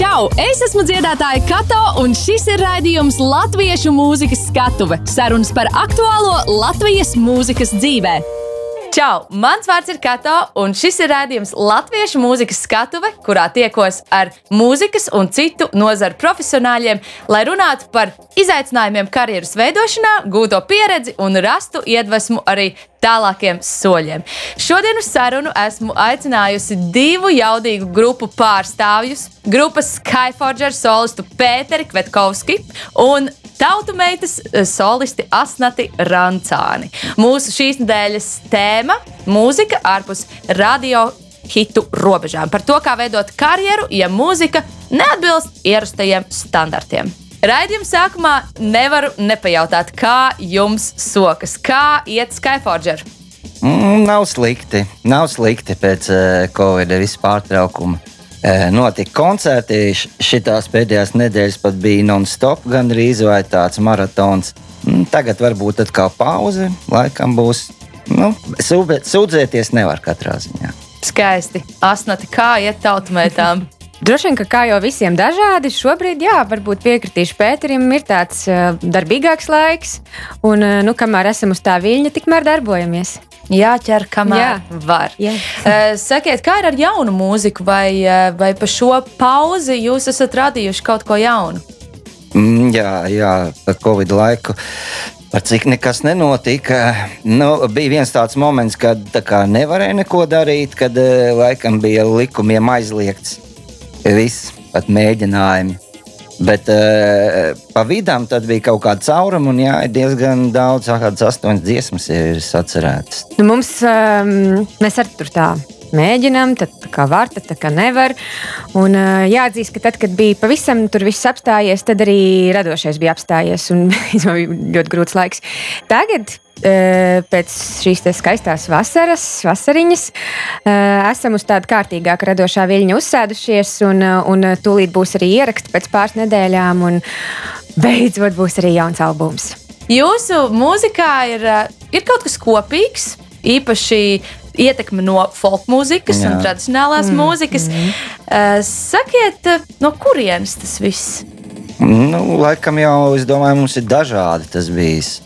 Čau! Es esmu dziedātāja Kato, un šis ir raidījums Latviešu mūzikas skatuve - sarunas par aktuālo Latvijas mūzikas dzīvē. Čau! Mans vārds ir Kato, un šis ir rādījums Latviešu mūzikas skatuve, kurā tiekos ar mūzikas un citu nozaru profesionāļiem, lai runātu par izaicinājumiem karjeras veidošanā, gūto pieredzi un rastu iedvesmu arī tālākiem soļiem. Šodien uz sarunu esmu aicinājusi divu jaudīgu grupu pārstāvjus - grupas Skyforger solistu Pēteri Kvetkovski un tautu meitas eh, solisti Asnati Rancāni. Mūsu šīs nedēļas tēma - mūzika ārpus radio hitu robežām. Par to, kā veidot karjeru, ja mūzika neatbilst ierastajiem standartiem. Raidījuma sākumā nevaru nepajautāt, kā jums sokas, kā iet Skyforger. Mm, nav slikti. Nav slikti pēc uh, Covid vispārtraukuma. Uh, notika koncerti, šīs pēdējās nedēļas pat bija non-stop, gan arī vai tāds maratons. Mm, tagad varbūt atkal pauze, laikam būs. Nu, sūdzēties nevar katrā ziņā. Skaisti. Asnati, kā iet tautsmētām? Droši vien, ka kā jau visiem dažādi, šobrīd, jā, varbūt piekritīšu Pēterim, ir tāds uh, darbīgāks laiks, un, uh, nu, kamēr esam uz tā viļņa, tikmēr darbojamies. Jāķer, kamēr jā. var. Jā. Uh, sakiet, kā ir ar jaunu mūziku, vai, uh, vai pa šo pauzi jūs esat radījuši kaut ko jaunu? Mm, jā, jā, par Covid laiku. Par cik nekas nenotika. Nu, bija viens tāds moments, kad tā kā, nevarēja neko darīt, kad laikam bija likumiem aizliegts viss, pat mēģinājumi. Bet uh, pa vidām bija kaut kāda cauruma, un jā, diezgan daudz, kādas astoņas dziesmas ir sacerētas. Nu, mums, um, mēs arī tur tā mēģinām, tad kā var, tad kā nevar. Un jāatzīst, ka tad, kad bija pavisam tur viss apstājies, tad arī radošais bija apstājies un bija ļoti grūts laiks. Tagad pēc šīs skaistās vasaras, vasariņas, esam uz tādu kārtīgāku radošā viļņa uzsēdušies, un, un tūlīt būs arī ieraksts pēc pāris nedēļām, un beidzot būs arī jauns albums. Jūsu mūzikā ir, ir kaut kas kopīgs, īpaši ietekme no folk mūzikas Jā. un tradicionālās mm. mūzikas. Mm. Sakiet, no kurienes tas viss? Nu, laikam jau, es domāju, mums ir dažādi tas bijis.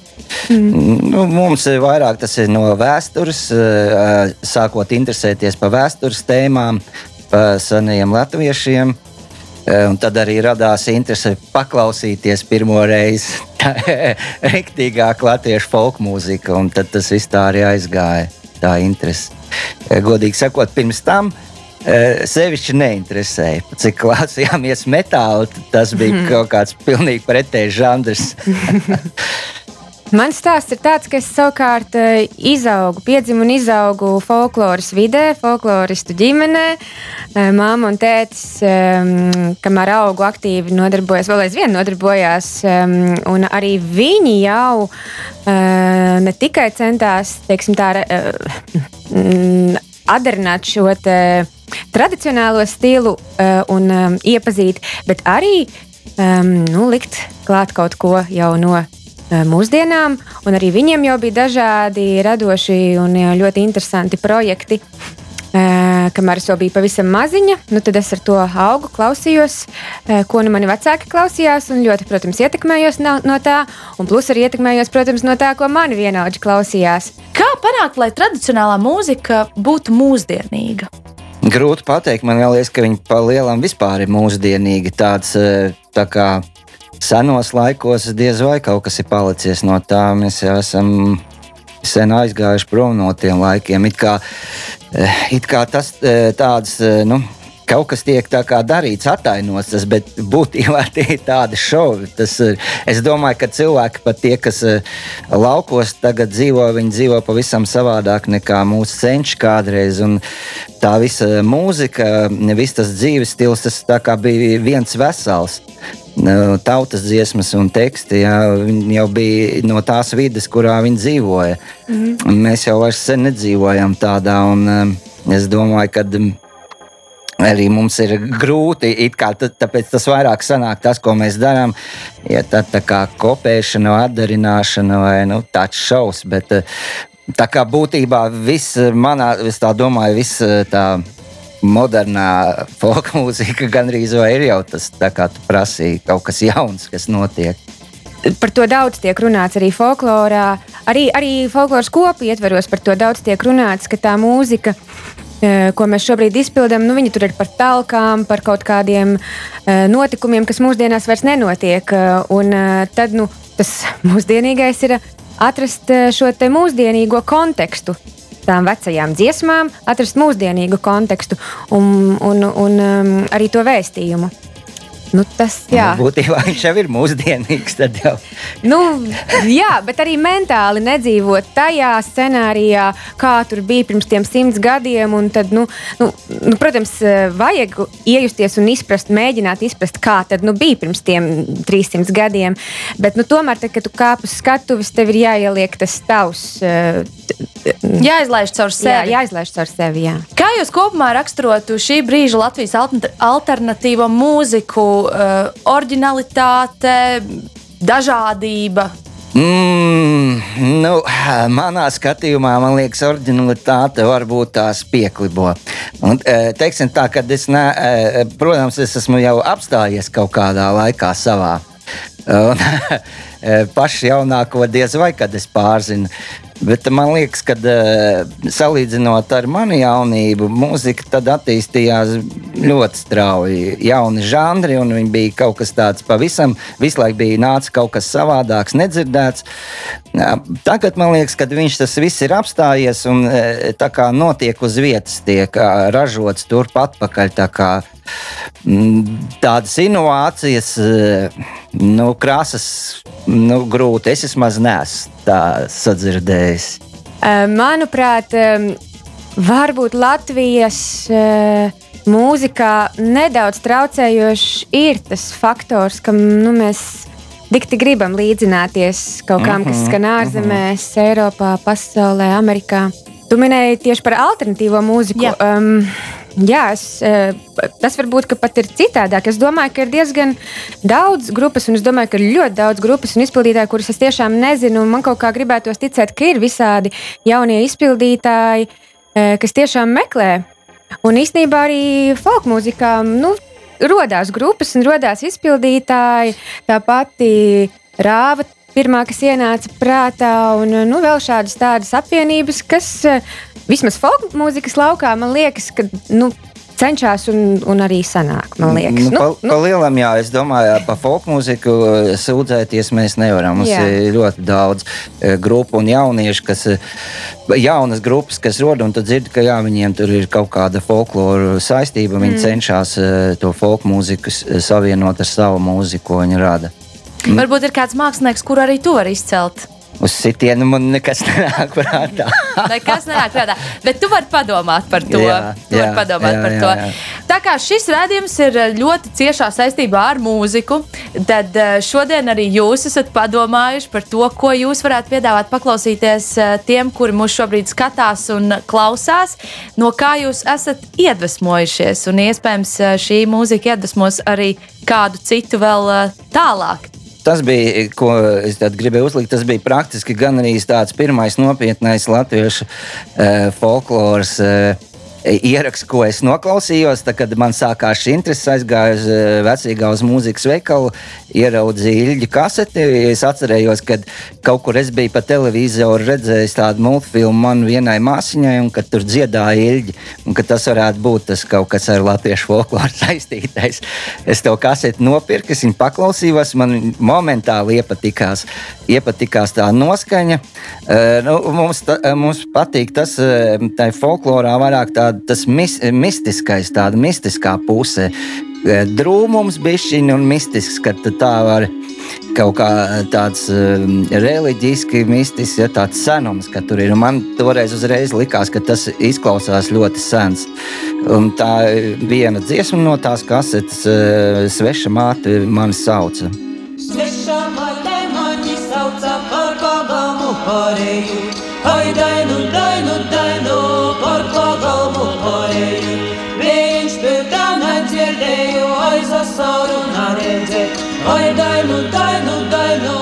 Mm. Nu, mums ir vairāk tas ir no vēstures, eh, sākot interesēties par vēstures tēmām, par senajiem latviešiem. Eh, un tad arī radās interese paklausīties pirmo reizi rīktīgāk latviešu folk mūziku, un tad tas viss tā arī aizgāja. Tā interese. Eh, godīgi sakot, pirms tam sevišķi neinteresēja. Cik klausījāmies metālu, tas bija mm. kaut kāds pilnīgi pretējs žanrs. Mans stāsts ir tāds, ka es savukārt eh, izaugu, piedzimu un izaugu folkloras vidē, folkloristu ģimenē. Eh, Māma un tētis, kamēr augu aktīvi nodarbojās, vēl aizvien nodarbojās, un arī viņi jau eh, ne tikai centās, teiksim tā, atdarināt šo tradicionālo stilu un iepazīt, bet arī nu, likt klāt kaut ko jau no mūsdienām, un arī viņiem jau bija dažādi radoši un eh, ļoti interesanti projekti. Uh, kamēr es vēl biju pavisam maziņa, nu tad es ar to augu, klausījos, uh, ko nu mani vecāki klausījās, un ļoti, protams, ietekmējos no, no tā, un plus arī ietekmējos, protams, no tā, ko mani vienaudži klausījās. Kā panākt, lai tradicionālā mūzika būtu mūsdienīga? Grūti pateikt, man liekas, ka viņi pa lielam vispār ir mūsdienīgi. Tāds tā kā senos laikos diez vai kaut kas ir palicis no tā. Mēs jau esam sen aizgājuši prom no tiem laikiem. It kā, eh, it kā tas eh, tāds. Eh, nu, kaut kas tiek darīts, attainots, tas, bet būtībā tie ir tādi šovi. Tas, es domāju, ka cilvēki, pat tie, kas laukos tagad dzīvo, viņi dzīvo pavisam savādāk nekā mūsu senči kādreiz. Un tā visa mūzika, viss tas dzīves stils, tas bija viens vesels tautas dziesmas un teksti. Jā, jau bija no tās vidas, kurā viņi dzīvoja. Mm. Mēs jau vairs nedzīvojam tādā, un es domāju, ka arī mums ir grūti. Kā, tāpēc tas vairāk sanāk tas, ko mēs darām. Ja tā, tā kā kopēšana, atdarināšana vai nu, tāds šausmas. Bet tā kā būtībā viss manā, es tā domāju, viss tā modernā folka mūzika gandrīz vai ir jau tas, kā tu prasīji, kaut kas jauns, kas notiek. Par to daudz tiek runāts arī folklorā. Arī, arī folkloras kopu ietveros par to daudz tiek runāts, ka tā mūzika, e, ko mēs šobrīd izpildām, nu, tur ir par talkām, par kaut kādiem e, notikumiem, kas mūsdienās vairs nenotiek. E, un tad nu, tas mūsdienīgais ir atrast šo mūsdienīgo kontekstu tām vecajām dziesmām, atrast mūsdienīgu kontekstu un, un, un um, arī to vēstījumu. Nu, tas jā. Nu, būtībā viņš jau ir mūsdienīgs. Nu, jā, bet arī mentāli nedzīvot tajā scenārijā, kā tur bija pirms tiem simts gadiem. Tad, nu, nu, nu, protams, vajag iejusties un izprast, mēģināt izprast, kā tad nu, bija pirms tiem 300 gadiem. Bet nu, tomēr, tad, kad tu kāp uz skatuves, tev ir jāieliek tas tavs. Jāizlaiž caur sevi. Jā, jāizlaiž caur sevi jā. Kā jūs kopumā raksturotu šī brīža Latvijas alternatīvo mūziku? uh, originalitāte, dažādība. Mm, nu, manā skatījumā, man liekas, originalitāte varbūt tās pieklibo. Un, eh, teiksim tā, ka es, ne, eh, protams, es esmu jau apstājies kaut kādā laikā savā. Un, pašu jaunāko diez vai kad es pārzinu. Bet man liekas, ka uh, salīdzinot ar manu jaunību, mūzika tad attīstījās ļoti strauji. Jauni žanri, un viņi bija kaut kas tāds pavisam, visu laiku bija nācis kaut kas savādāks, nedzirdēts. Tagad man liekas, ka viņš tas viss ir apstājies un tā kā notiek uz vietas, tiek ražots turpat pakaļ. Tā kā, tādas inovācijas, nu, krāsas, nu, grūti. Es vismaz neesmu tā sadzirdējis. Manuprāt, varbūt Latvijas mūzikā nedaudz traucējošs ir tas faktors, ka nu, mēs dikti gribam līdzināties kaut kam, kas mhm, skan ārzemēs, uh -huh. Eiropā, pasaulē, Amerikā. Tu minēji tieši par alternatīvo mūziku. Jā. Um, Jā, es, eh, tas varbūt pat ir citādāk. Es domāju, ka ir diezgan daudz grupas, un es domāju, ka ir ļoti daudz grupas un izpildītāju, kurus es tiešām nezinu. Man kaut kā gribētos ticēt, ka ir visādi jaunie izpildītāji, eh, kas tiešām meklē. Un īstenībā arī folk mūzikā nu, radās grupas un radās izpildītāji. Tā pati rāva pirmā, kas ienāca prātā, un nu, vēl šādas tādas apvienības, kas vismaz folk mūzikas laukā, man liekas, ka. Nu, cenšas un, un arī sanāk. Man liekas, nu, nu, pa, nu. pa lielam, jā, es domāju, par folk mūziku sūdzēties mēs nevaram. Mums jā. ir ļoti daudz uh, grupu un jauniešu, kas jaunas grupas, kas rod, un tu dzirdi, ka jā, viņiem tur ir kaut kāda folkloru saistība. Viņi mm. cenšas to folk mūziku savienot ar savu mūziku, ko viņi rada. Mm. Varbūt ir kāds mākslinieks, kur arī to var izcelt. Uz sitienu man nekas nenāk prātā. nekas nenāk prātā. Bet tu vari padomāt par to. Jā, tu jā, padomāt jā, par jā, to. Jā. Tā kā šis rādījums ir ļoti ciešā saistībā ar mūziku, tad eh, šodien arī jūs esat padomājuši par to, ko jūs varētu piedāvāt paklausīties eh, tiem, kuri mūs šobrīd skatās un klausās, no kā jūs esat iedvesmojušies. Un iespējams eh, šī mūzika iedvesmos arī kādu citu vēl tālāk tas bija, ko es gribēju uzlikt. Tas bija praktiski gan arī tāds pirmais nopietnais latviešu uh, folkloras. Uh, ieraksts, ko es noklausījos. Tad, kad man sākās šī interese, aizgāju uz eh, vecīgā uz mūzikas veikalu, ieraudzīju ilgi kaseti. Es atcerējos, ka kaut kur es biju pa televizoru redzējis tādu multfilmu man vienai māsiņai, un ka tur dziedāja ilgi, un ka tas varētu būt tas kaut kas ar latviešu folkloru saistītais. Es to kaseti nopirku, es viņu paklausījos, man momentāli iepatikās, iepatikās tā noskaņa. Uh, nu, mums, ta, mums patīk tas, tā folklorā vairāk tāda tas mis, mistiskais, tāda mistiskā puse. Eh, drūmums, bišķiņa un mistisks, ka tā var kaut kā tāds um, reliģiski, mistisks, ja tāds senums, ka tur ir. Un man toreiz uzreiz likās, ka tas izklausās ļoti sens. Un tā viena dziesma no tās kasetes, uh, Sveša māte, mani sauca. Sveša māte mani sauca par pagamu pārēju, ai dainu, dainu, dainu nedzirdēju aizasaru naredzē, ai dainu, dainu, dainu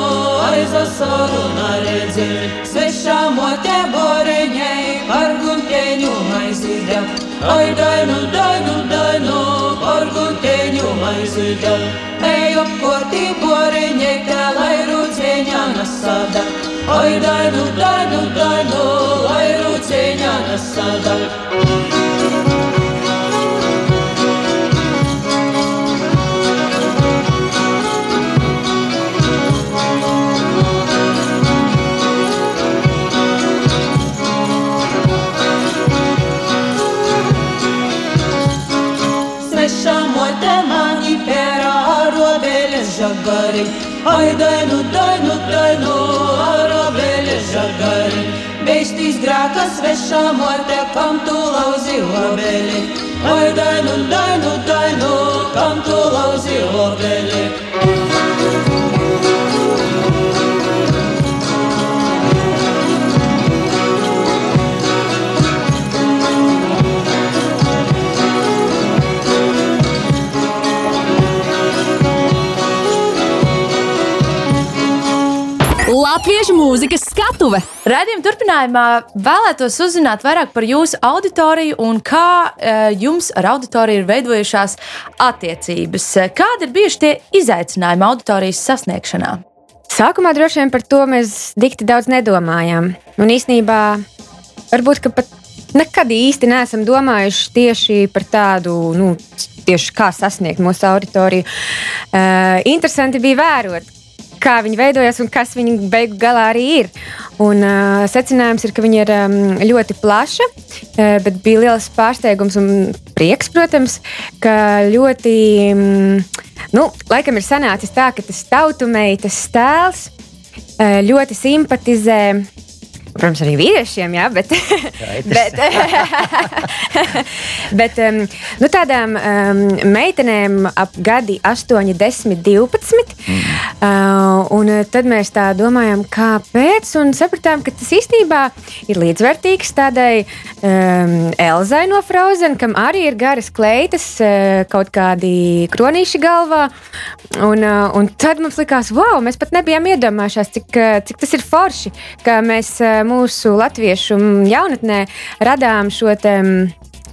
aizasaru naredzē. Svešā mote boreņai par gunteņu aizidam, ai dainu, dainu, dainu, par guteņu aizida. Eju apkortī boriņekā, lai rūceņā nasada. Ai dainu, dainu, dainu, lai rūceņā nasada. Žagari, ai dainu, dainu, dainu, arabēļa žagari. Beistīs grāka svešā mote, kam tu lauzi obeli. Ai dainu, dainu, dainu, kam tu lauzi obeli. Latviešu mūzikas skatuve. Radījuma turpinājumā vēlētos uzzināt vairāk par jūsu auditoriju un kā e, jums ar auditoriju ir veidojušās attiecības. Kādi ir bijuši tie izaicinājumi auditorijas sasniegšanā? Sākumā droši vien par to mēs dikti daudz nedomājām. Un īsnībā varbūt pat nekad īsti neesam domājuši tieši par tādu, nu, tieši kā sasniegt mūsu auditoriju. Uh, interesanti bija vērot, kā viņi veidojas un kas viņi beigu galā arī ir. Un, uh, secinājums ir, ka viņi ir um, ļoti plaša, uh, bet bija liels pārsteigums un prieks, protams, ka ļoti, um, nu, laikam ir sanācis tā, ka tas tautumeitas tēls uh, ļoti simpatizē Protams, arī vīriešiem, jā, bet, bet, bet um, nu, tādām um, meitenēm ap gadi 8, 10, 12. Mm. Uh, un tad mēs tā domājām, kāpēc, un sapratām, ka tas īstenībā ir līdzvērtīgs tādai um, Elzai no Frozen, kam arī ir garas kleitas, uh, kaut kādi kronīši galvā. Un, uh, un tad mums likās, wow, mēs pat nebijām iedomājušies, cik, cik tas ir forši, ka mēs uh, mūsu latviešu jaunatnē radām šo te,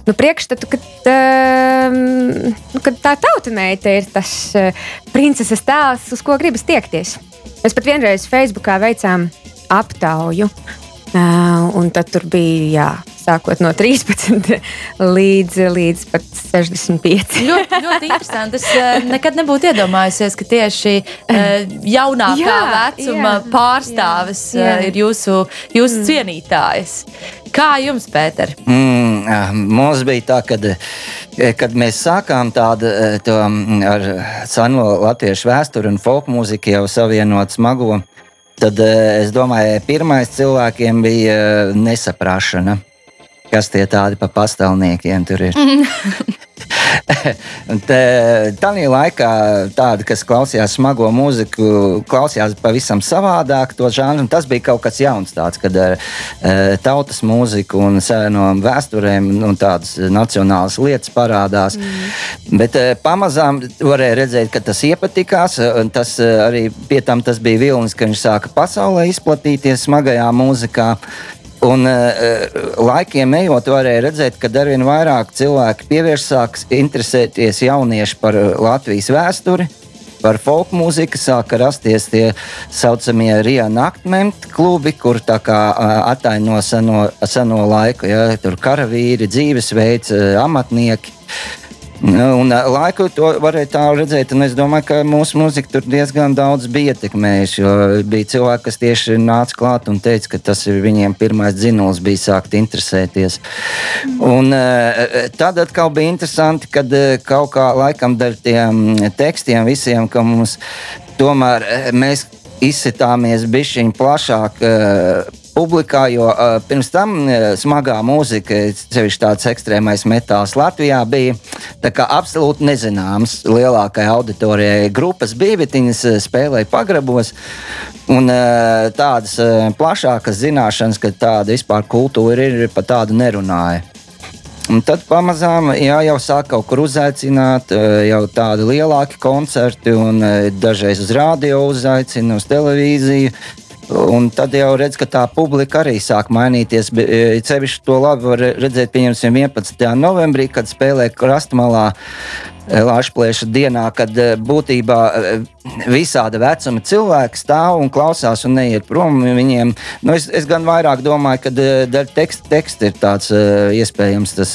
nu, priekšstatu, ka, nu, ka tā tautsmeita ir tas uh, princeses tēls, uz ko gribas tiekties. Mēs pat vienreiz Facebookā veicām aptauju. Uh, un tur bija jā, sākot no 13 līdz, līdz pat 65. ļoti, ļoti interesanti. Es uh, nekad nebūtu iedomājusies, ka tieši uh, jaunākā jā, vecuma jā, pārstāvis jā, jā. Uh, ir jūsu, jūsu mm. cienītājs. Kā jums, Pēter? Mm, mums bija tā, kad, kad mēs sākām tādu to, ar seno latviešu vēsturi un folk mūziku jau savienot smago. Tad es domāju, pirmais cilvēkiem bija nesaprašana kas tie tādi pa pastāvniekiem tur ir. Tā laikā tādi, kas klausījās smago mūziku, klausījās pavisam savādāk to žanru. Tas bija kaut kas jauns, tāds, kad ar uh, tautas mūziku un no vēsturēm nu, tādas nacionālas lietas parādās. Mm. Bet uh, pamazām varēja redzēt, ka tas iepatikās. Tas uh, arī pie tam tas bija vilnis, ka viņš sāka pasaulē izplatīties smagajā mūzikā. Un uh, laikiem ejot, varēja redzēt, ka arvien vairāk cilvēki pievērsās interesēties jaunieši par eh, Latvijas vēsturi. Par folk mūziku sāka rasties tie saucamie Rīga naktmenti klubi, kur tā kā attaino seno, seno laiku, ja, tur karavīri, dzīvesveids, amatnieki. Nu, un laiku to varēja tā redzēt, un es domāju, ka mūsu mūzika tur diezgan daudz bija ietekmējusi. Bija cilvēki, kas tieši nāca klāt un teica, ka tas ir viņiem pirmais dzinulis, bija sākt interesēties. Un, tad atkal bija interesanti, kad kaut kā laikam dēļ tiem tekstiem visiem, ka mums tomēr mēs izsitāmies bišķiņ plašāk publikā, jo uh, pirms tam uh, smagā mūzika, sevišķi tāds ekstrēmais metāls Latvijā, bija absolūti nezināms lielākajai auditorijai. Grupas bija, bet viņas spēlēja pagrabos, un uh, tādas uh, plašākas zināšanas, ka tāda vispār kultūra ir, pa tādu nerunāja. Un tad pamazām jā, jau sāk kaut kur uzaicināt, jau tādi lielāki koncerti, un dažreiz uz rādio uzaicina, uz televīziju. Un tad jau redz, ka tā publika arī sāk mainīties. Cevišķi to labi var redzēt, pieņemsim, 11. novembrī, kad spēlē krastmalā Latvijas dienā, kad būtībā visāda vecuma cilvēki stāv un klausās un neiet prom. Viņiem, nu es, es gan vairāk domāju, ka daļa teksta tekst ir tāds iespējams, tas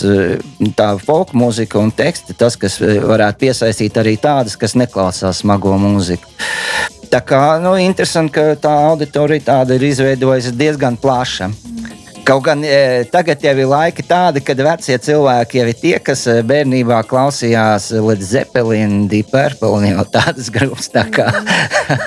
tā folk mūzika un teksti, tas, kas varētu piesaistīt arī tādas, kas neklausās smago mūziku. Tā kā nu, interesanti, ka tā auditorija tāda ir izveidojusies diezgan plaša. Kaut gan e, tagad jau ir laiki tādi, kad vecie cilvēki jau ir tie, kas e, bērnībā klausījās Led Zeppelin, Deep Purple un jau tādas grupas. Tā kā.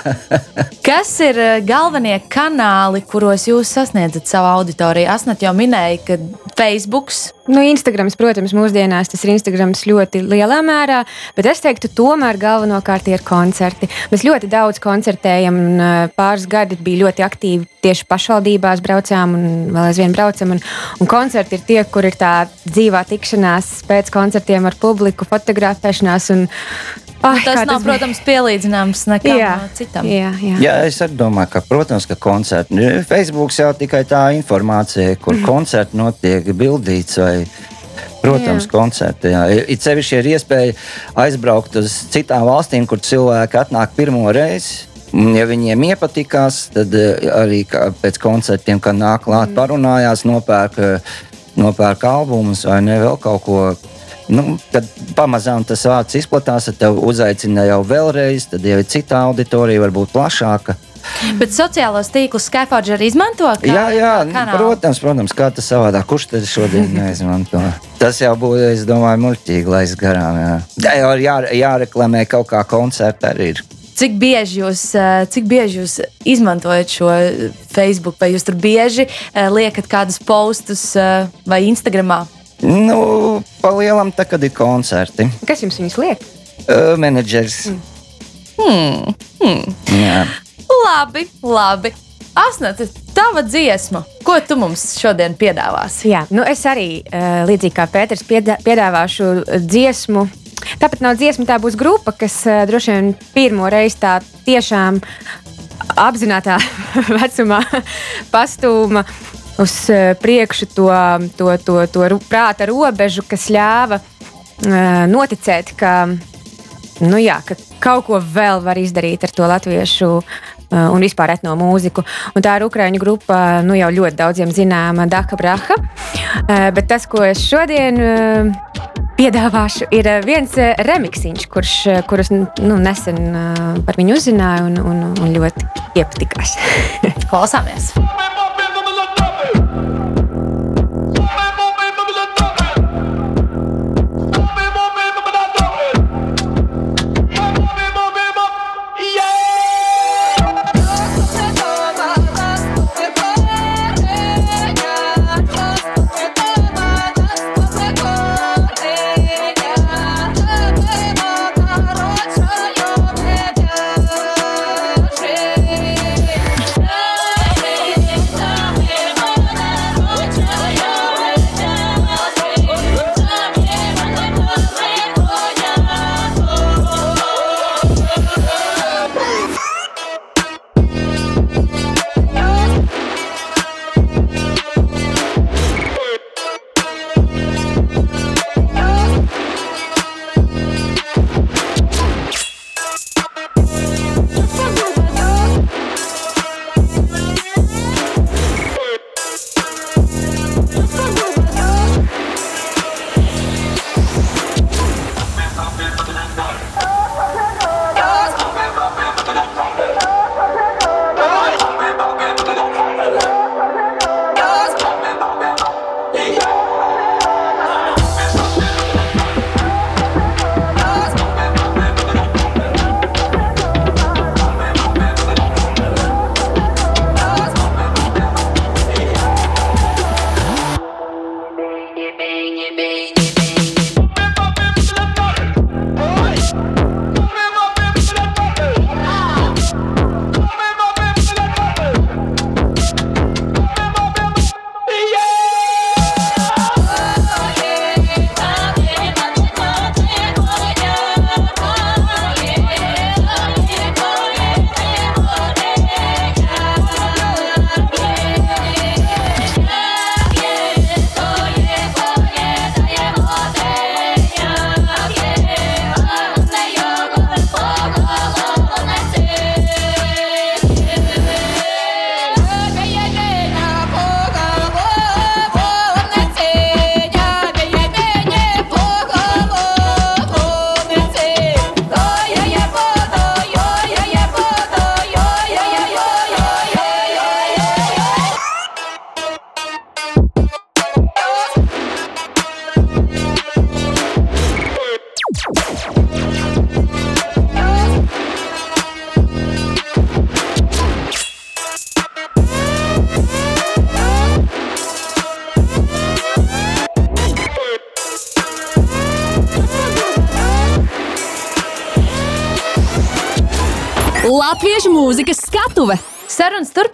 kas ir e, galvenie kanāli, kuros jūs sasniedzat savu auditoriju? Asnat jau minēja, ka Facebook. Nu, Instagrams, protams, mūsdienās tas ir Instagrams ļoti lielā mērā, bet es teiktu, tomēr galvenokārt ir koncerti. Mēs ļoti daudz koncertējam, un pāris gadi bija ļoti aktīvi tieši pašvaldībās braucām un vēl aizvien braucam. Un, un koncerti ir tie, kur ir tā dzīvā tikšanās pēc koncertiem ar publiku, fotografēšanās. Un, Oh, tas nav, tas protams, pielīdzināms nekam jā, citam. Jā, jā. jā, es arī domāju, ka, protams, ka koncerti. Nu, Facebook jau tikai tā informācija, kur mm. koncerti notiek, bildīts vai. Protams, jā. koncerti. Jā. Ir sevišķi ir iespēja aizbraukt uz citām valstīm, kur cilvēki atnāk pirmo reizi. Ja viņiem iepatikās, tad eh, arī pēc koncertiem, kad nāk klāt, mm. parunājās, nopērk, nopērk albumus vai ne vēl kaut ko Nu, tad pamazām tas vārds izplatās, tad tev uzaicina jau vēlreiz, tad jau ir cita auditorija, varbūt plašāka. Bet sociālos tīklus Skyforge arī izmanto? Kā, jā, jā kā protams, protams, kā tas savādāk. Kurš tad šodien neizmanto? Tas jau būtu, es domāju, muļķīgi, lai es garām. Jā, jā, jā, jā jāreklamē kaut kā koncerta arī. Ir. Cik bieži, jūs, eh, cik bieži jūs izmantojat šo Facebook, vai jūs tur bieži eh, liekat kādus postus eh, vai Instagramā? Nu, palielam, tā kad ir koncerti. Kas jums viņus liek? Menedžers. Mm. Hmm. Hmm. Jā. Labi, labi. Asnēta, tava dziesma, ko tu mums šodien piedāvāsi? Jā, nu es arī līdzīgi kā Pēters piedāvāšu dziesmu. Tāpat nav dziesma, tā būs grupa, kas droši vien pirmo reizi tā tiešām apzināta vecumā pastūma uz eh, priekšu to, to, to, to prāta robežu, kas ļāva noticēt, ka, nu jā, ka kaut ko vēl var izdarīt ar to latviešu un vispār etno mūziku. Un tā ir Ukrāņu grupa, nu jau ļoti daudziem zināma Daka Braha. Uh, bet tas, ko es šodien uh, piedāvāšu, ir viens remiksiņš, kurš, kurus nu, nesen par viņu uzzināju un, un, un ļoti iepatikās. Klausāmies!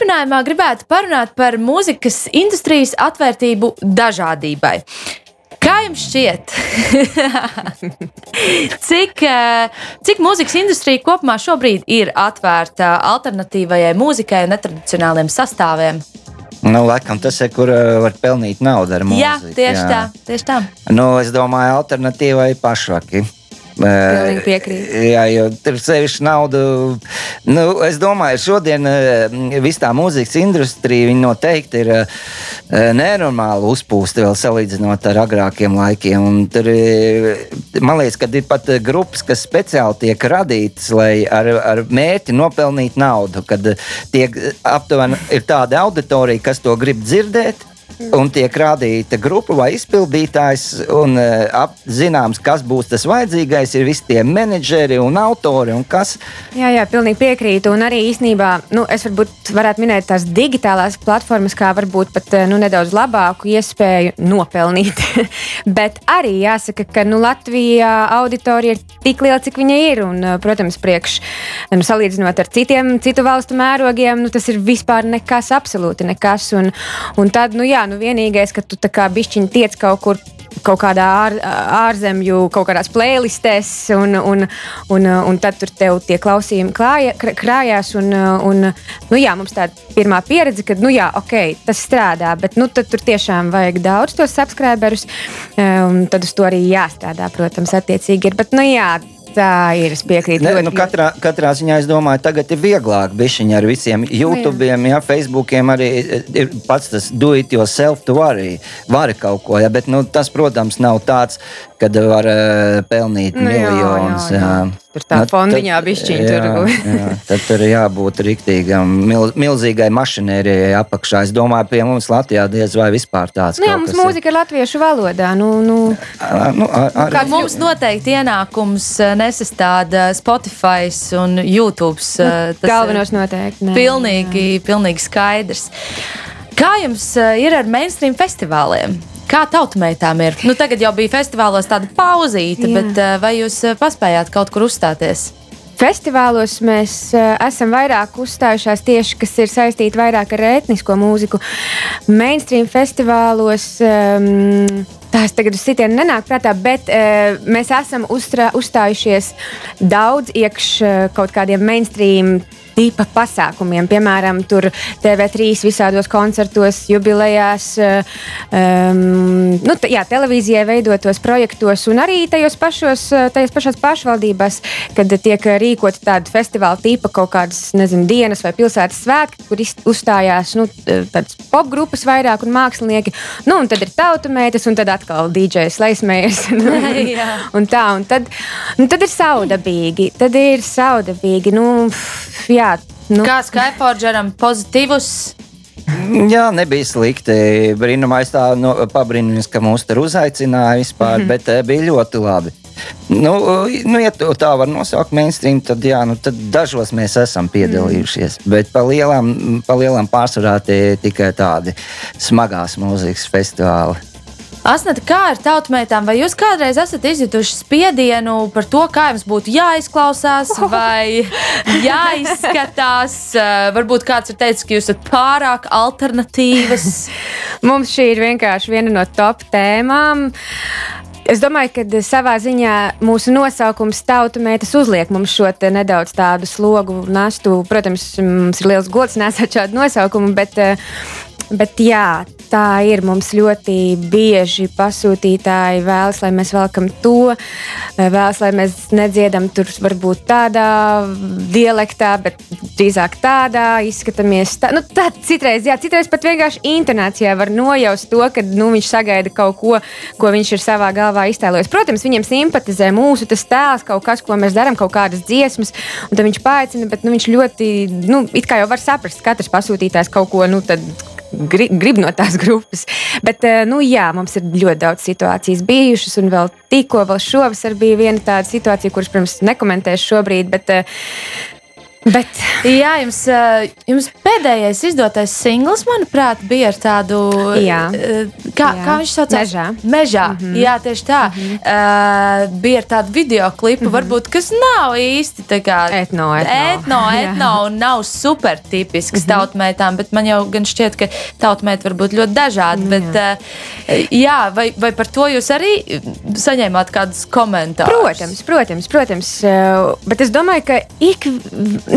Turpinājumā gribētu parunāt par mūzikas industrijas atvērtību dažādībai. Kā jums šķiet, cik, eh, cik mūzikas industrija kopumā šobrīd ir atvērta alternatīvajai mūzikai un netradicionāliem sastāviem? Nu, laikam tas ir, kur uh, var pelnīt naudu ar mūziku. Jā, tieši jā. tā. Tieši tā. Nu, es domāju, alternatīvai pašvaki. Pilnīgi piekrītu. Jā, jo tur sevišķi naudu. Nu, es domāju, šodien viss tā mūzikas industrija noteikti ir nenormāli uzpūsta vēl salīdzinot ar agrākiem laikiem. Un tur, man liekas, ka ir pat grupas, kas speciāli tiek radītas, lai ar, ar mērķi nopelnīt naudu. Kad tiek aptuveni tāda auditorija, kas to grib dzirdēt un tiek rādīta grupa vai izpildītājs, un uh, ap, zināms, kas būs tas vajadzīgais, ir visi tie menedžeri un autori. Un kas... Jā, jā, pilnīgi piekrītu. Un arī īsnībā nu, es varbūt varētu minēt tās digitālās platformas, kā varbūt pat nu, nedaudz labāku iespēju nopelnīt. Bet arī jāsaka, ka nu, Latvijā auditorija ir tik liela, cik viņa ir. Un, protams, priekš, nu, salīdzinot ar citiem citu valstu mērogiem, nu, tas ir vispār nekas, absolūti nekas. Un, un tad, nu, jā, nu vienīgais, ka tu tā kā bišķiņi tiec kaut kur kaut kādā ār, ārzemju, kaut kādās playlistēs, un, un, un, un tad tur tev tie klausījumi klāja, krājās. Un, un, nu, jā, mums tāda pirmā pieredze, ka, nu, jā, ok, tas strādā, bet nu, tur tiešām vajag daudz tos subscriberus, un tad uz to arī jāstrādā, protams, attiecīgi ir. Bet, nu, jā, Tā ir. Es piekrītu. Ne, nu, katrā, katrā ziņā es domāju, tagad ir vieglāk bišķiņa ar visiem YouTube, jā, Facebookiem arī ir pats tas do it yourself, tu vari, vari kaut ko. Ja, bet nu, tas, protams, nav tāds, kad var uh, pelnīt nu, miljonus. Jā, jā, jā. Tur tā nu, fondiņā bišķiņa tur. jā, tad tur jābūt rīktīgam, mil, milzīgai mašinērijai apakšā. Es domāju, pie mums Latvijā diez vai vispār tāds. Nu, jā, mums mūzika ir latviešu valodā. Nu, nu. A, nu, ar, ar, Kā mums noteikti ienākums nesastāda Spotify un YouTube. Galvenos noteikti. Nē, pilnīgi, jā. pilnīgi skaidrs. Kā jums ir ar mainstream festivāliem? Kā tautsmeitām ir? Nu, tagad jau bija festivālos tāda pauzīte, Jā. bet eh, vai jūs eh, paspējāt kaut kur uzstāties? Festivālos mēs uh, esam vairāk uzstājušās tieši, kas ir saistīti vairāk ar etnisko mūziku. Mainstream festivālos um, tās tagad uz sitienu nenāk prātā, bet uh, mēs esam uzstrā, uzstājušies daudz iekš uh, kaut kādiem mainstream tipa pasākumiem. Piemēram, tur TV3 visādos koncertos, jubilejās, um, nu, jā, televīzijai veidotos projektos un arī tajos pašos, tajos pašās pašvaldībās, kad tiek rīkoti tādi festivāla tipa kaut kādas, nezinu, dienas vai pilsētas svētki, kur uzstājās nu, tādas popgrupas vairāk un mākslinieki. Nu, un tad ir tautumētas, un tad atkal DJs Leismējers. un tā, un tad, nu, tad ir saudabīgi. Tad ir saudabīgi. Nu, jā, jā. Nu. Kā Skyforgeram pozitīvus? Jā, nebija slikti. Brīnumais tā no, pabrīnījums, ka mūs tur uzaicināja vispār, mm -hmm. bet uh, bija ļoti labi. Nu, nu, ja tā var nosaukt mainstream, tad, jā, nu, tad dažos mēs esam piedalījušies. Mm. Bet pa lielām, pa lielām pārsvarā tie tikai tādi smagās mūzikas festivāli. Asnēta, kā ar tautmētām, vai jūs kādreiz esat izjutuši spiedienu par to, kā jums būtu jāizklausās vai jāizskatās? Eh, varbūt kāds ir teicis, ka jūs esat pārāk alternatīvas. Mums šī ir vienkārši viena no top tēmām. Es domāju, ka savā ziņā mūsu nosaukums tautsmētas uzliek mums šo nedaudz tādu slogu nastu. Protams, mums ir liels gods nesāt šādu nosaukumu, bet, eh, bet jā, tā ir. Mums ļoti bieži pasūtītāji vēlas, lai mēs velkam to, vēlas, lai mēs nedziedam tur varbūt tādā dialektā, bet drīzāk tādā izskatāmies. Tā, nu, tā, citreiz, jā, citreiz pat vienkārši intonācijā var nojaust to, ka nu, viņš sagaida kaut ko, ko viņš ir savā galvā iztēlojis. Protams, viņam simpatizē mūsu tēls, kaut kas, ko mēs darām, kaut kādas dziesmas, un viņš paaicina, bet nu, viņš ļoti, nu, it kā jau var saprast, katrs pasūtītājs kaut ko, nu, tad grib, grib no tās grupas. Bet, eh, nu, jā, mums ir ļoti daudz situācijas bijušas, un vēl tikko, vēl šovasar bija viena tāda situācija, kuras, protams, nekomentēšu šobrīd. Bet, eh, Bet, Jā, jums, eh, jums pēdējais izdotais singls, manuprāt, bija ar tādu. Jā. eh, Kā, Jā. kā viņš saucās? Mežā. Mežā. Mm -hmm. Jā, tieši tā. Mm -hmm. uh, bija ar tādu video klipu, mm -hmm. varbūt, kas nav īsti Etno, etno. etno, etno un nav super tipisks mm -hmm. tautmētām, bet man jau gan šķiet, ka tautmēti var būt ļoti dažādi. Bet, uh, jā, vai, vai par to jūs arī saņēmāt kādus komentārus? Protams, protams, protams. Bet es domāju, ka ik,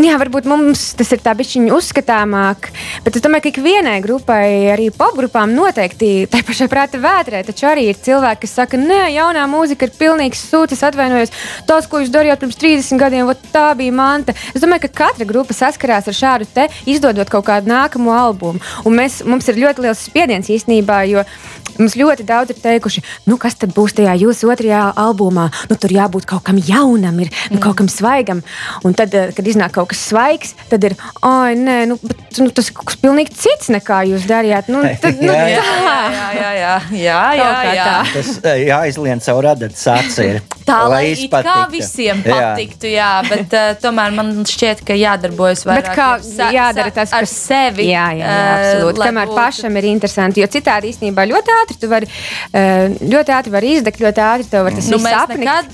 jā, varbūt mums tas ir tā bišķiņa uzskatāmāk, bet es domāju, ka ikvienai grupai, arī popgrupām noteikti tai pašai prāta vētrē, taču arī ir cilvēki, kas saka, nē, jaunā mūzika ir pilnīgs sūds, atvainojos. Tas, ko jūs darījāt pirms 30 gadiem, vot tā bija manta. Es domāju, ka katra grupa saskarās ar šādu te, izdodot kaut kādu nākamo albumu. Un mēs, mums ir ļoti liels spiediens īstenībā, jo mums ļoti daudz ir teikuši, nu, kas tad būs tajā jūsu otrajā albumā. Nu, tur jābūt kaut kam jaunam, ir, nu, kaut kam svaigam. Un tad, eh, kad iznāk kaut kas svaigs, tad ir, ah, nē, nu, bet, nu, tas ir kaut kas pilnīgi cits nekā jūs darījāt. Nu, tad, nu, Jā, jā. Jā, jā, jā, jā, jā, jā, jā. tā. Tas eh, jāizlien caur radatu sāci. Tā lai it kā visiem Jā. patiktu, jā, bet uh, tomēr man šķiet, ka jādarbojas vairāk Bet kā sa- jādara tas, ar sevi. Jā, jā, jā absolūti. lai Kamēr būtu- pašam ir interesanti, jo citādi īstenībā ļoti ātri tu vari, eh, ļoti ātri var izdegt, ļoti ātri tev var tas Nu, viss apnikt. nekad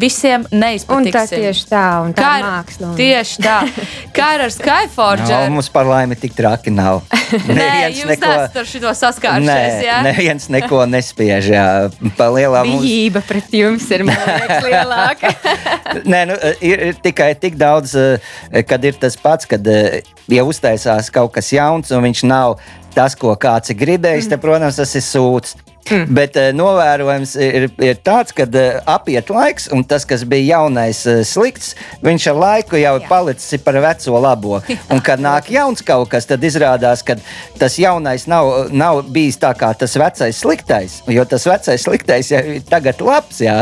visiem Un neizpatiksim. tā tieši tā, un tā Kā ir māksla. un- Tieši tā. Kā ir ar Skyforge? No, mums par laimi tik traki nav. Nē, jūs neko... ar šito saskārušies, Nē, jā? neviens neko nespiež. Jā. Pa lielām uz... Bijība pret jums ir liekas, lielāka. Nē, nu, ir, ir tikai tik daudz, eh, kad ir tas pats, kad eh, ja uztaisās kaut kas jauns un viņš nav tas, ko kāds ir gribējis, tad, protams, tas ir sūds. Mm. Bet uh, novērojams ir, ir tāds, ka uh, apiet laiks, un tas, kas bija jaunais, uh, slikts, viņš ar laiku jau ir palicis par veco labo. Un, kad nāk jauns kaut kas, tad izrādās, ka tas jaunais nav, nav bijis tā kā tas vecais sliktais. Jo tas vecais sliktais jau ir tagad labs, jā,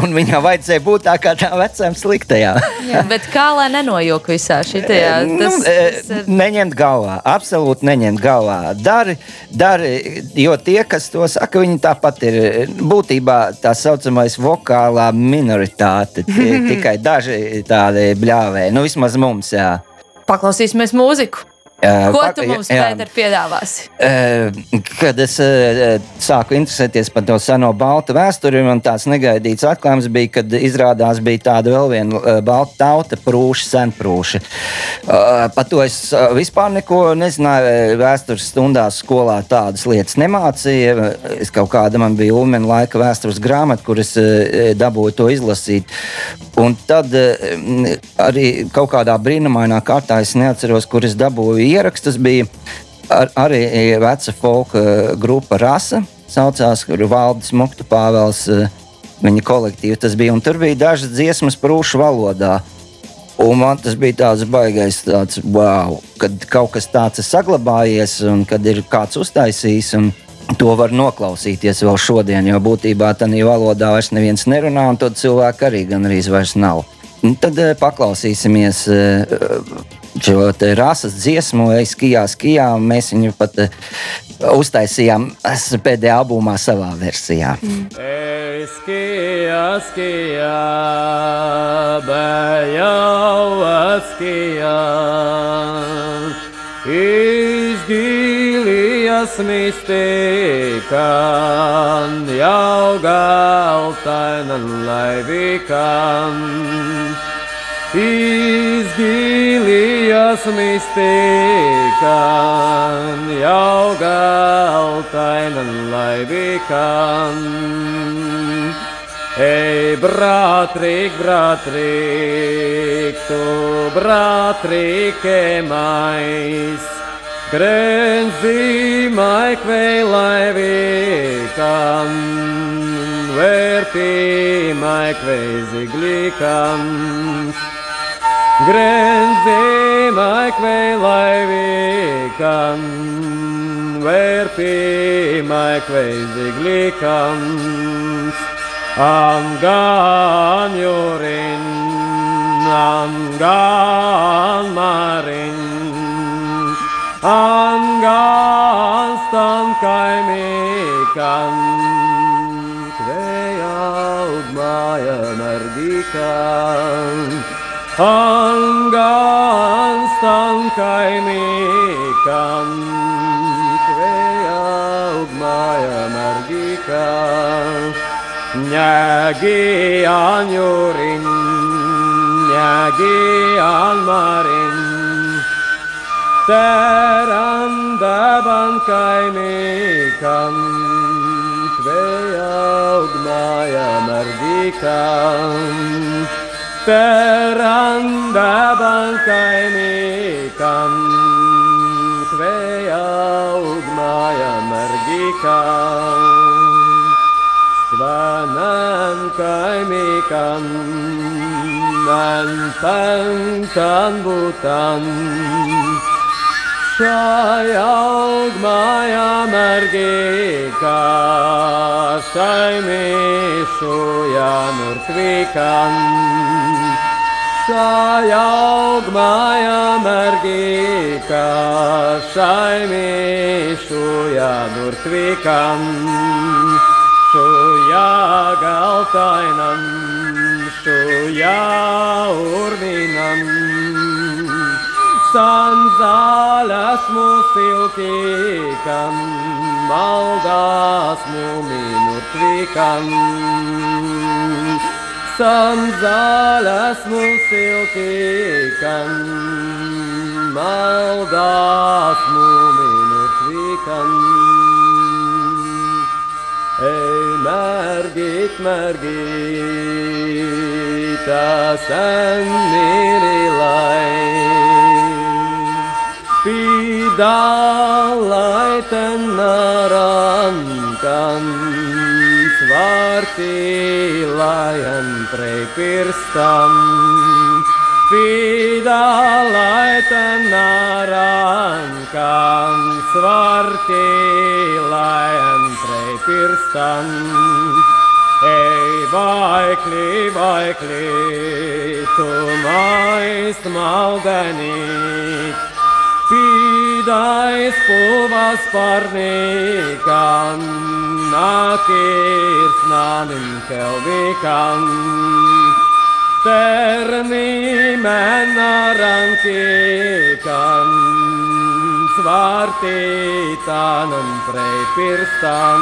un viņam vajadzēja būt tā kā tā vecajam sliktajam. Bet kā lai nenojūk visā šitajā? nu, Tas, tas ir neņemt galvā, absolūti neņemt galvā. Dari, dari, jo tie, kas to saka, viņi tāpat ir būtībā tā saucamais vokālā minoritāte. Tikai daži tādi bļāvēji, nu vismaz mums, jā. Paklausīsimies mūziku. Ko tu mums. Pēter, piedāvāsi? Eh, Kad es eh, sāku interesēties par to seno baltu vēsturi, man tāds negaidīts atklājums bija, kad izrādās bija tāda vēl viena eh, balta tauta, prūša, senprūša. Par to es vispār neko nezināju. Vēstures stundās skolā tādas lietas nemācīja. Es kaut kāda man bija Ulmena laika vēstures grāmata, kuras dabūju to izlasīt. Un tad arī kaut kādā brīnumainā kārtā es neatceros, kur es dabūju ierakstus. Bija ar, arī veca folka grupa Rasa, saucās, kur Valdis Muktu Pāvels, eh, viņa kolektīva tas bija. Un tur bija dažas dziesmas prūšu valodā. Un man tas bija tāds baisais, tāds, wow, kad kaut kas tāds ir saglabājies un kad ir kāds uztaisījis. un To var noklausīties vēl šodien, jo būtībā tādā valodā vairs neviens nerunā, un tad cilvēku arī gandrīz vairs nav. Un tad eh, paklausīsimies eh, šo rases dziesmu, ej, skijā, Mēs viņu pat eh, uztaisījām pēdējā albumā savā versijā. Skijā, skijā, bejau skijā, izgīlijas mistikan, jau galtainan laivikan. Izgīlijas mistikan, jau galtainan laivikan. Ej, bratrik, bratrik, tu bratrik emais, grenzi maik vēlai vikam, vērtī maik vēziglikam. Grenzi maik vēlai vikam, vērtī maik vēziglikam. Angan jurin, angan marin, angan stan Mardikam Hangan stankai mekam Kreya ugmaya Mardikam Nyagi anyurin. Nyagi almarin. Terandaban kai mekam उद् माया मर्दिका त्वरं धं कैमेकं त्वे अय मर्दिका स्वमङ्कैमेकं मङ्ग man pantan būtan. Šajā augmājā margīkā saimīšu jānurtvīkan. Šajā augmājā margīkā saimīšu jānurtvīkan. Šujā galtainam, šujā urvinam sanzāles mūsilkīkam, maldās mūmīnu tvīkam. Sanzāles mūsilkīkam, maldās mūmīnu tvīkam. Ej, mērgīt, mērgīt, tas enmīri lai. Pidalai ten narankan, svarti lajan prepirstam. Pidalai ten narankan, svarti lajan prepirstam. Ei, vaikli, vaikli, tu maist maldenīt, pīdais pulvas parnīkam, nākirs nānim kelvīkam. Terni mena rankīkam, svārtītānam preipirstam.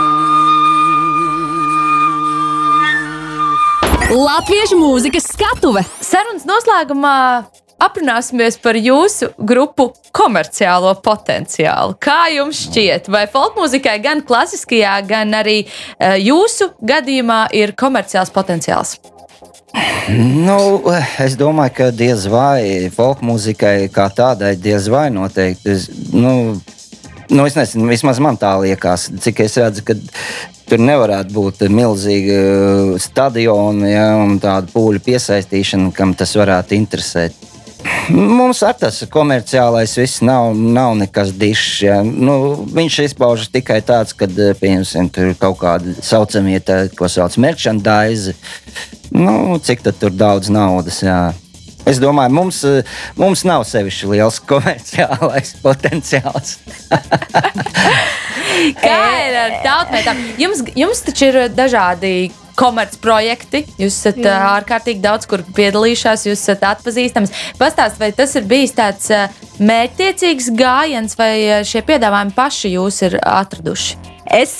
Latviešu mūzikas skatuve. Sarunas noslēgumā aprunāsimies par jūsu grupu komerciālo potenciālu. Kā jums šķiet, vai folkmūzikai gan klasiskajā, gan arī uh, jūsu gadījumā ir komerciāls potenciāls? Nu, es domāju, ka diez vai folk mūzikai kā tādai diez vai noteikti. Es, nu, nu, es nezinu, vismaz man tā liekas, cik es redzu, ka tur nevarētu būt milzīga stadiona ja, un tāda pūļu piesaistīšana, kam tas varētu interesēt. Mums ar tas komerciālais viss nav, nav nekas dišs. Ja. Nu, viņš izpaužas tikai tāds, ka, piemēram, tur ir kaut kāda saucamie, tā, ko sauc par merchandise. Nu, cik tur daudz naudas? Jā. Es domāju, mums, mums nav sevišķi liels komerciālais potenciāls. Kā ir ar tautmētām? Jums, jums taču ir dažādi komercprojekti. Jūs esat Jā. ārkārtīgi daudz kur piedalījušās, jūs esat atpazīstams. Pastāstiet, vai tas ir bijis tāds mērķtiecīgs gājiens, vai šie piedāvājumi paši jūs ir atraduši? Es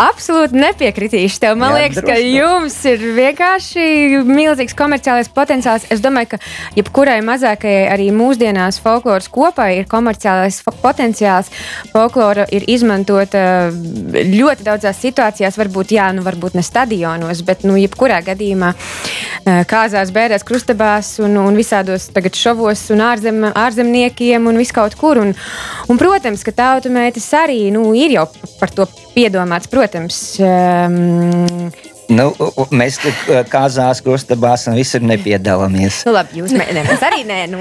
Absolūti nepiekritīšu tev. Man Jā, liekas, droši. ka jums ir vienkārši milzīgs komerciālais potenciāls. Es domāju, ka jebkurai mazākajai arī mūsdienās folkloras kopai ir komerciālais potenciāls. Folklora ir izmantota ļoti daudzās situācijās, varbūt, jā, nu, varbūt ne stadionos, bet nu, jebkurā gadījumā kāzās, bērēs, krustabās un, un visādos šovos un ārzem, ārzemniekiem un viskaut kur. Un, un, protams, ka tautumētis arī nu, ir jau par to piedomāts. Protams, um, Nu, mēs kāzās, krustabās un visur nepiedalāmies. Nu, labi, jūs ne, mēs arī nē, nu,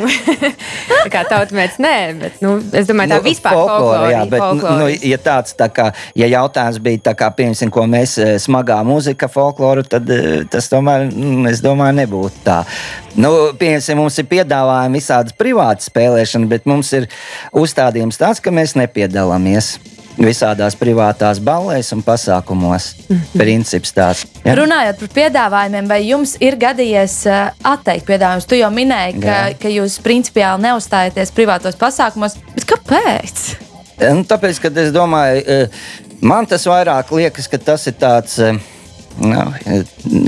tā kā tautmēts nē, bet nu, es domāju, tā nu, vispār folklora. Jā, bet, folklora. nu, ja tāds, tā kā, ja jautājums bija tā kā, piemēram, ko mēs smagā mūzika folkloru, tad tas tomēr, mm, es domāju, nebūtu tā. Nu, piemēram, mums ir piedāvājumi visādas privātas spēlēšanas, bet mums ir uzstādījums tāds, ka mēs nepiedalāmies. Visādās privātās ballēs un pasākumos. -hmm. Princips tāds. Ja? Runājot par piedāvājumiem, vai jums ir gadījies uh, atteikt piedāvājumus? Tu jau minēji, ka, Jā. ka jūs principiāli neuzstājaties privātos pasākumos, bet kāpēc? Nu, tāpēc, ka es domāju, uh, man tas vairāk liekas, ka tas ir tāds. Nu,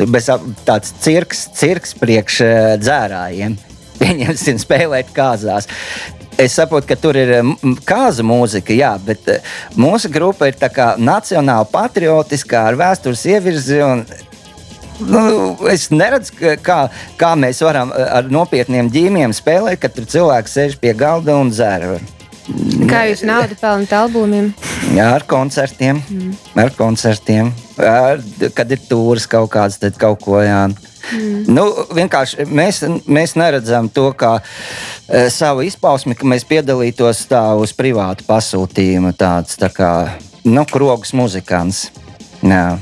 bez tāds cirks, cirks priekš dzērājiem. Pieņemsim, spēlēt kāzās. Es saprotu, ka tur ir kāza mūzika, jā, bet mūsu grupa ir nacionāla, patriotiskā, ar vēstures ievirzi. Un, nu, es neredzu, kā, kā mēs varam ar nopietniem ģīmiem spēlēt, kad cilvēks sēž pie galda un dzēra. Kā jūs naudu pelnāt albumiem? Jā, ar koncertiem. Mm. Ar koncertiem. Ar, kad ir tūris kaut kāds, tad kaut ko jā. Mm. Nu, vienkārši mēs, mēs neredzam to kā e, savu izpausmi, ka mēs piedalītos tā uz privātu pasūtījumu, tāds tā kā nu, krogs muzikants. Jā.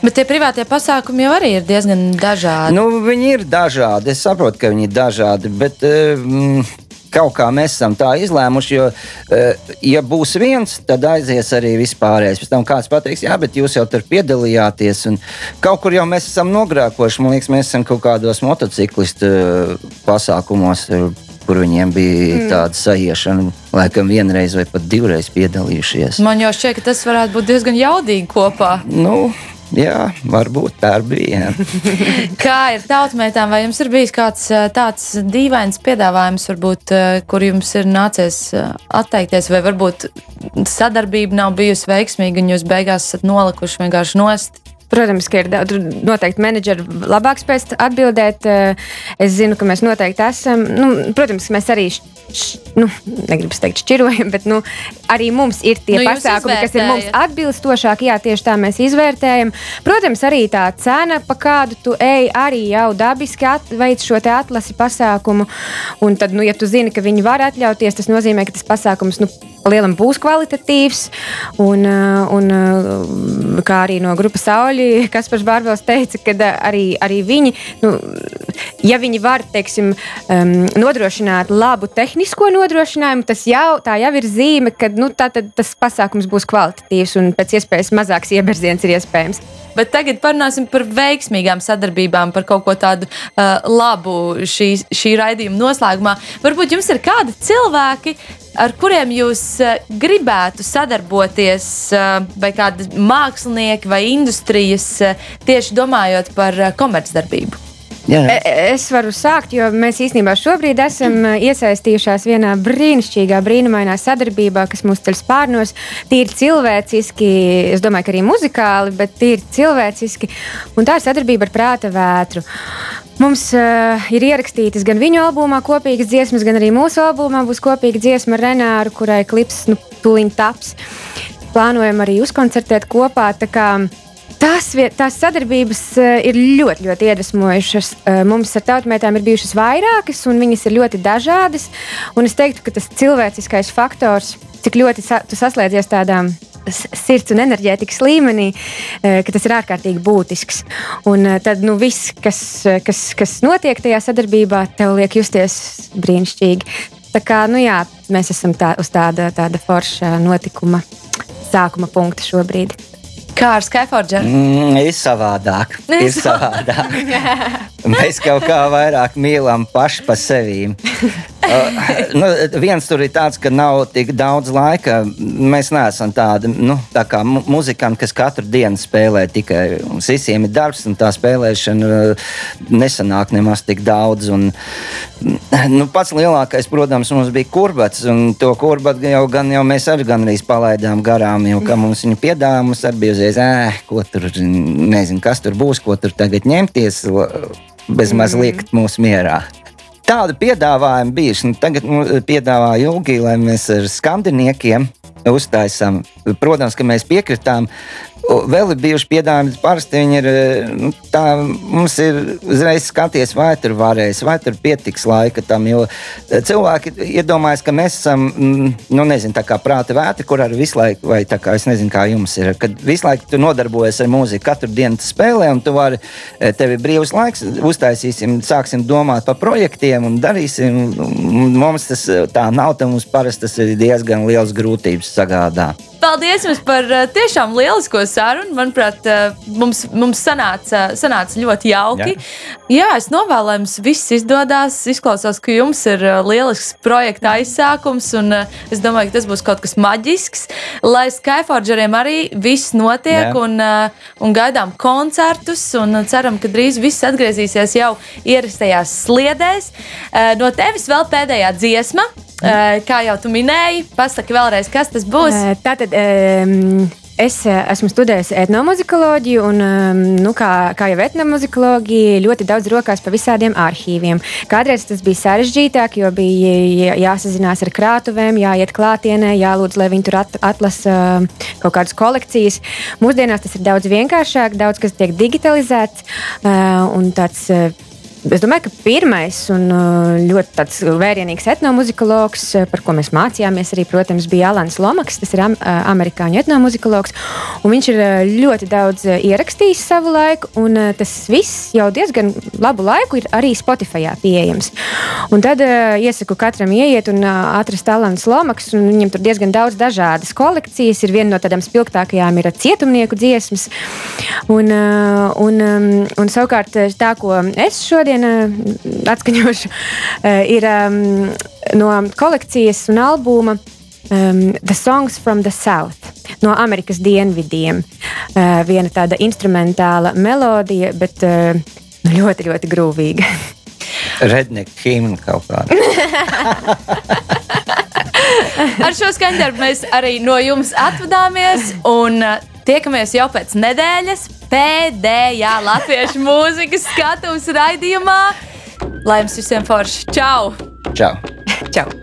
Bet tie privātie pasākumi jau arī ir diezgan dažādi. Nu, viņi ir dažādi. Es saprotu, ka viņi ir dažādi. Bet, mm, kaut kā mēs esam tā izlēmuši, jo, uh, ja būs viens, tad aizies arī vispārējais. Pēc tam kāds pateiks, jā, bet jūs jau tur piedalījāties, un kaut kur jau mēs esam nogrēkojuši. Man liekas, mēs esam kaut kādos motociklistu uh, pasākumos. Uh, kur viņiem bija mm. tāda sajiešana, laikam vienreiz vai pat divreiz piedalījušies. Man jau šķiet, ka tas varētu būt diezgan jaudīgi kopā. Nu, Jā, varbūt tā bija. Kā ir tautmētām, vai jums ir bijis kāds tāds dīvains piedāvājums, varbūt, kur jums ir nācies atteikties, vai varbūt sadarbība nav bijusi veiksmīga un jūs beigās esat nolikuši vienkārši nost? Protams, ka ir noteikti menedžeri labāk spēs atbildēt. Es zinu, ka mēs noteikti esam. Nu, protams, mēs arī nu, negribu teikt, šķirojam, bet nu, arī mums ir tie nu, pasākumi, kas ir mums atbilstošāki. Jā, tieši tā mēs izvērtējam. Protams, arī tā cena, pa kādu tu ej, arī jau dabiski veic šo atlasi pasākumu. Un tad, nu, ja tu zini, ka viņi var atļauties, tas nozīmē, ka tas pasākums nu, lielam būs kvalitatīvs. Un, un kā arī no grupas Sauļi, kas pats Bārbels teica, ka arī, arī viņi, nu, ja viņi var, teiksim, um, nodrošināt labu tehnisko nodrošinājumu, tas jau, jau ir zīme, ka nu, tā, tas pasākums būs kvalitatīvs un pēc iespējas mazāks ieberziens ir iespējams. Bet tagad parunāsim par veiksmīgām sadarbībām, par kaut ko tādu uh, labu šī, šī raidījuma noslēgumā. Varbūt jums ir kādi cilvēki, ar kuriem jūs uh, gribētu sadarboties, uh, vai kādi mākslinieki vai industrijas, uh, tieši domājot par uh, komercdarbību? Jā. E, e, es varu sākt, jo mēs īstenībā šobrīd esam e, iesaistījušās vienā brīnišķīgā, brīnumainā sadarbībā, kas mūs ceļ spārnos. Tīri cilvēciski, es domāju, ka arī muzikāli, bet tīri cilvēciski. Un tā ir sadarbība ar prāta vētru. Mums uh, ir ierakstītas gan viņu albumā kopīgas dziesmas, gan arī mūsu albumā būs kopīga dziesma ar Renāru, kurai klips nu, tuliņ taps. Plānojam arī uzkoncertēt kopā. Tas, tās sadarbības eh, ir ļoti, ļoti iedvesmojušas. Eh, mums ar tautmētām ir bijušas vairākas, un viņas ir ļoti dažādas. Un es teiktu, ka tas cilvēciskais faktors, cik ļoti sa tu saslēdzies tādā sirds un enerģētikas līmenī, eh, ka tas ir ārkārtīgi būtisks. Un tad nu, viss, kas, kas, kas notiek tajā sadarbībā, tev liek justies brīnišķīgi. Tā kā nu, jā, mēs esam tā, uz tāda, tāda forša notikuma sākuma punkta šobrīd. Kā ar Skyforģeru? Mm, ir savādāk. ir savādāk. Mēs kaut kā vairāk mīlam paši pa sevi. nu, viens tur ir tāds, ka nav tik daudz laika. Mēs neesam tādi nu, tā kā muzikanti, kas katru dienu spēlē tikai. Mums visiem ir darbs, un tā spēlēšana uh, nesanāk nemaz tik daudz. Un, nu, pats lielākais, protams, mums bija kurbats, un to kurbatu jau, gan, jau mēs arī gandrīz palaidām garām, jo mums viņa piedāvā mums arī bija uzreiz, ko tur, nezinu, kas tur būs, ko tur tagad ņemties bezmaz mhm. liekt mūs mierā. Tāda piedāvājuma bijuši. Nu, tagad nu, piedāvā Ilgi, lai mēs ar skandiniekiem uztaisām. Protams, ka mēs piekritām Vēl ir bijuši piedāvājumi, parasti viņi ir. Eh, nu, tā, mums ir uzreiz skaties, vai tur varēs, vai tur pietiks laika tam. Jo eh, cilvēki iedomājas, ka mēs esam, mm, nu, nezinu, tā kā prāta vētra, kur ar visu laiku, vai tā kā es nezinu, kā jums ir, kad visu laiku tu nodarbojies ar mūziku, katru dienu tu spēlē, un tu vari, eh, tev ir brīvs laiks, uztaisīsim, sāksim domāt par projektiem un darīsim. Mums tas tā nav, tad mums parasti tas ir diezgan liels grūtības sagādā. Paldies jums par uh, tiešām lielisko sarunu. Manuprāt, uh, mums, mums sanāca, sanāca ļoti jauki. Jā. Jā, es novēlu, lai jums viss izdodas. Izklausās, ka jums ir uh, lielisks projekta aizsākums, un es domāju, ka tas būs kaut kas maģisks. Lai Skyforgeriem arī viss notiek, Jā. un, un gaidām koncertus, un ceram, ka drīz viss atgriezīsies jau ierastajās sliedēs. No tevis vēl pēdējā dziesma. Kā jau tu minēji, pasaki vēlreiz, kas tas būs. Tātad, um, Es esmu studējusi etnomuzikoloģiju, un, nu, kā, kā jau etnomuzikoloģija, ļoti daudz rokās pa visādiem arhīviem. Kādreiz tas bija sarežģītāk, jo bija jāsazinās ar krātuvēm, jāiet klātienē, jālūdz, lai viņi tur at, atlasa kaut kādas kolekcijas. Mūsdienās tas ir daudz vienkāršāk, daudz kas tiek digitalizēts un tāds Es domāju, ka pirmais un uh, ļoti vērienīgs etnomuzikologs, uh, par ko mēs mācījāmies, arī, protams, bija Alans Lomaks. Tas ir am, uh, amerikāņu etnomuzikologs. Viņš ir ļoti daudz ierakstījis savu laiku, un tas viss jau diezgan labu laiku ir arī Spotify pieejams. Un tad iesaku katram ieiet un atrast Alans Lomaks. Viņam tur diezgan daudz dažādas kolekcijas. Ir viena no tādām spilgtākajām ir cietumnieku dziesmas. Un, un, un, un savukārt tā, ko es šodien šodien eh, atskaņošu, eh, ir um, no kolekcijas un albuma um, The Songs from the South. No Amerikas dienvidiem. Uh, viena tāda instrumentāla melodija, bet uh, ļoti, ļoti grūvīga. Redneck himna kaut kāda. Ar šo skaņdarbu mēs arī no jums atvadāmies. Un, Tiekamies jau pēc nedēļas, pēdējā latviešu mūzikas skatuves raidījumā. Lai jums visiem forši! Čau! Čau! Čau.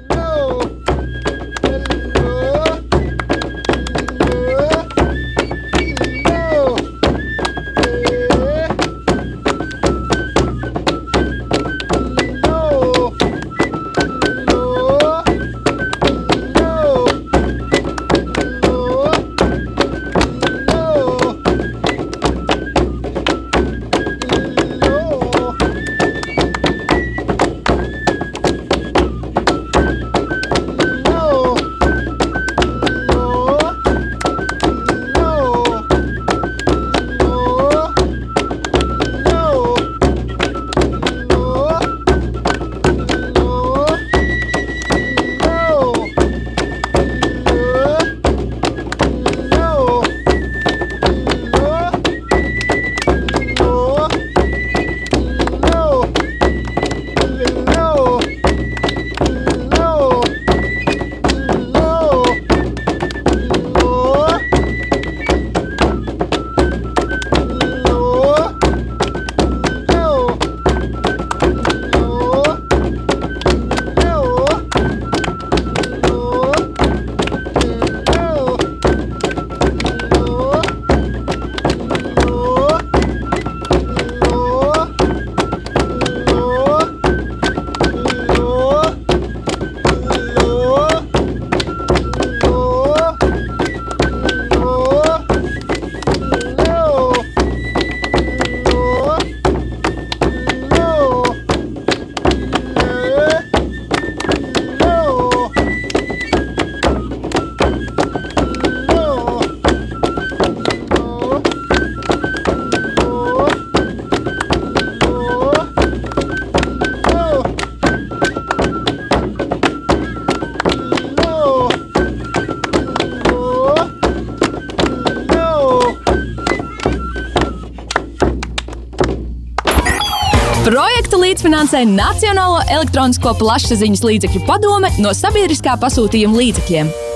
Līdzfinansē Nacionālo elektronisko plašsaziņas līdzekļu padome no sabiedriskā pasūtījuma līdzekļiem.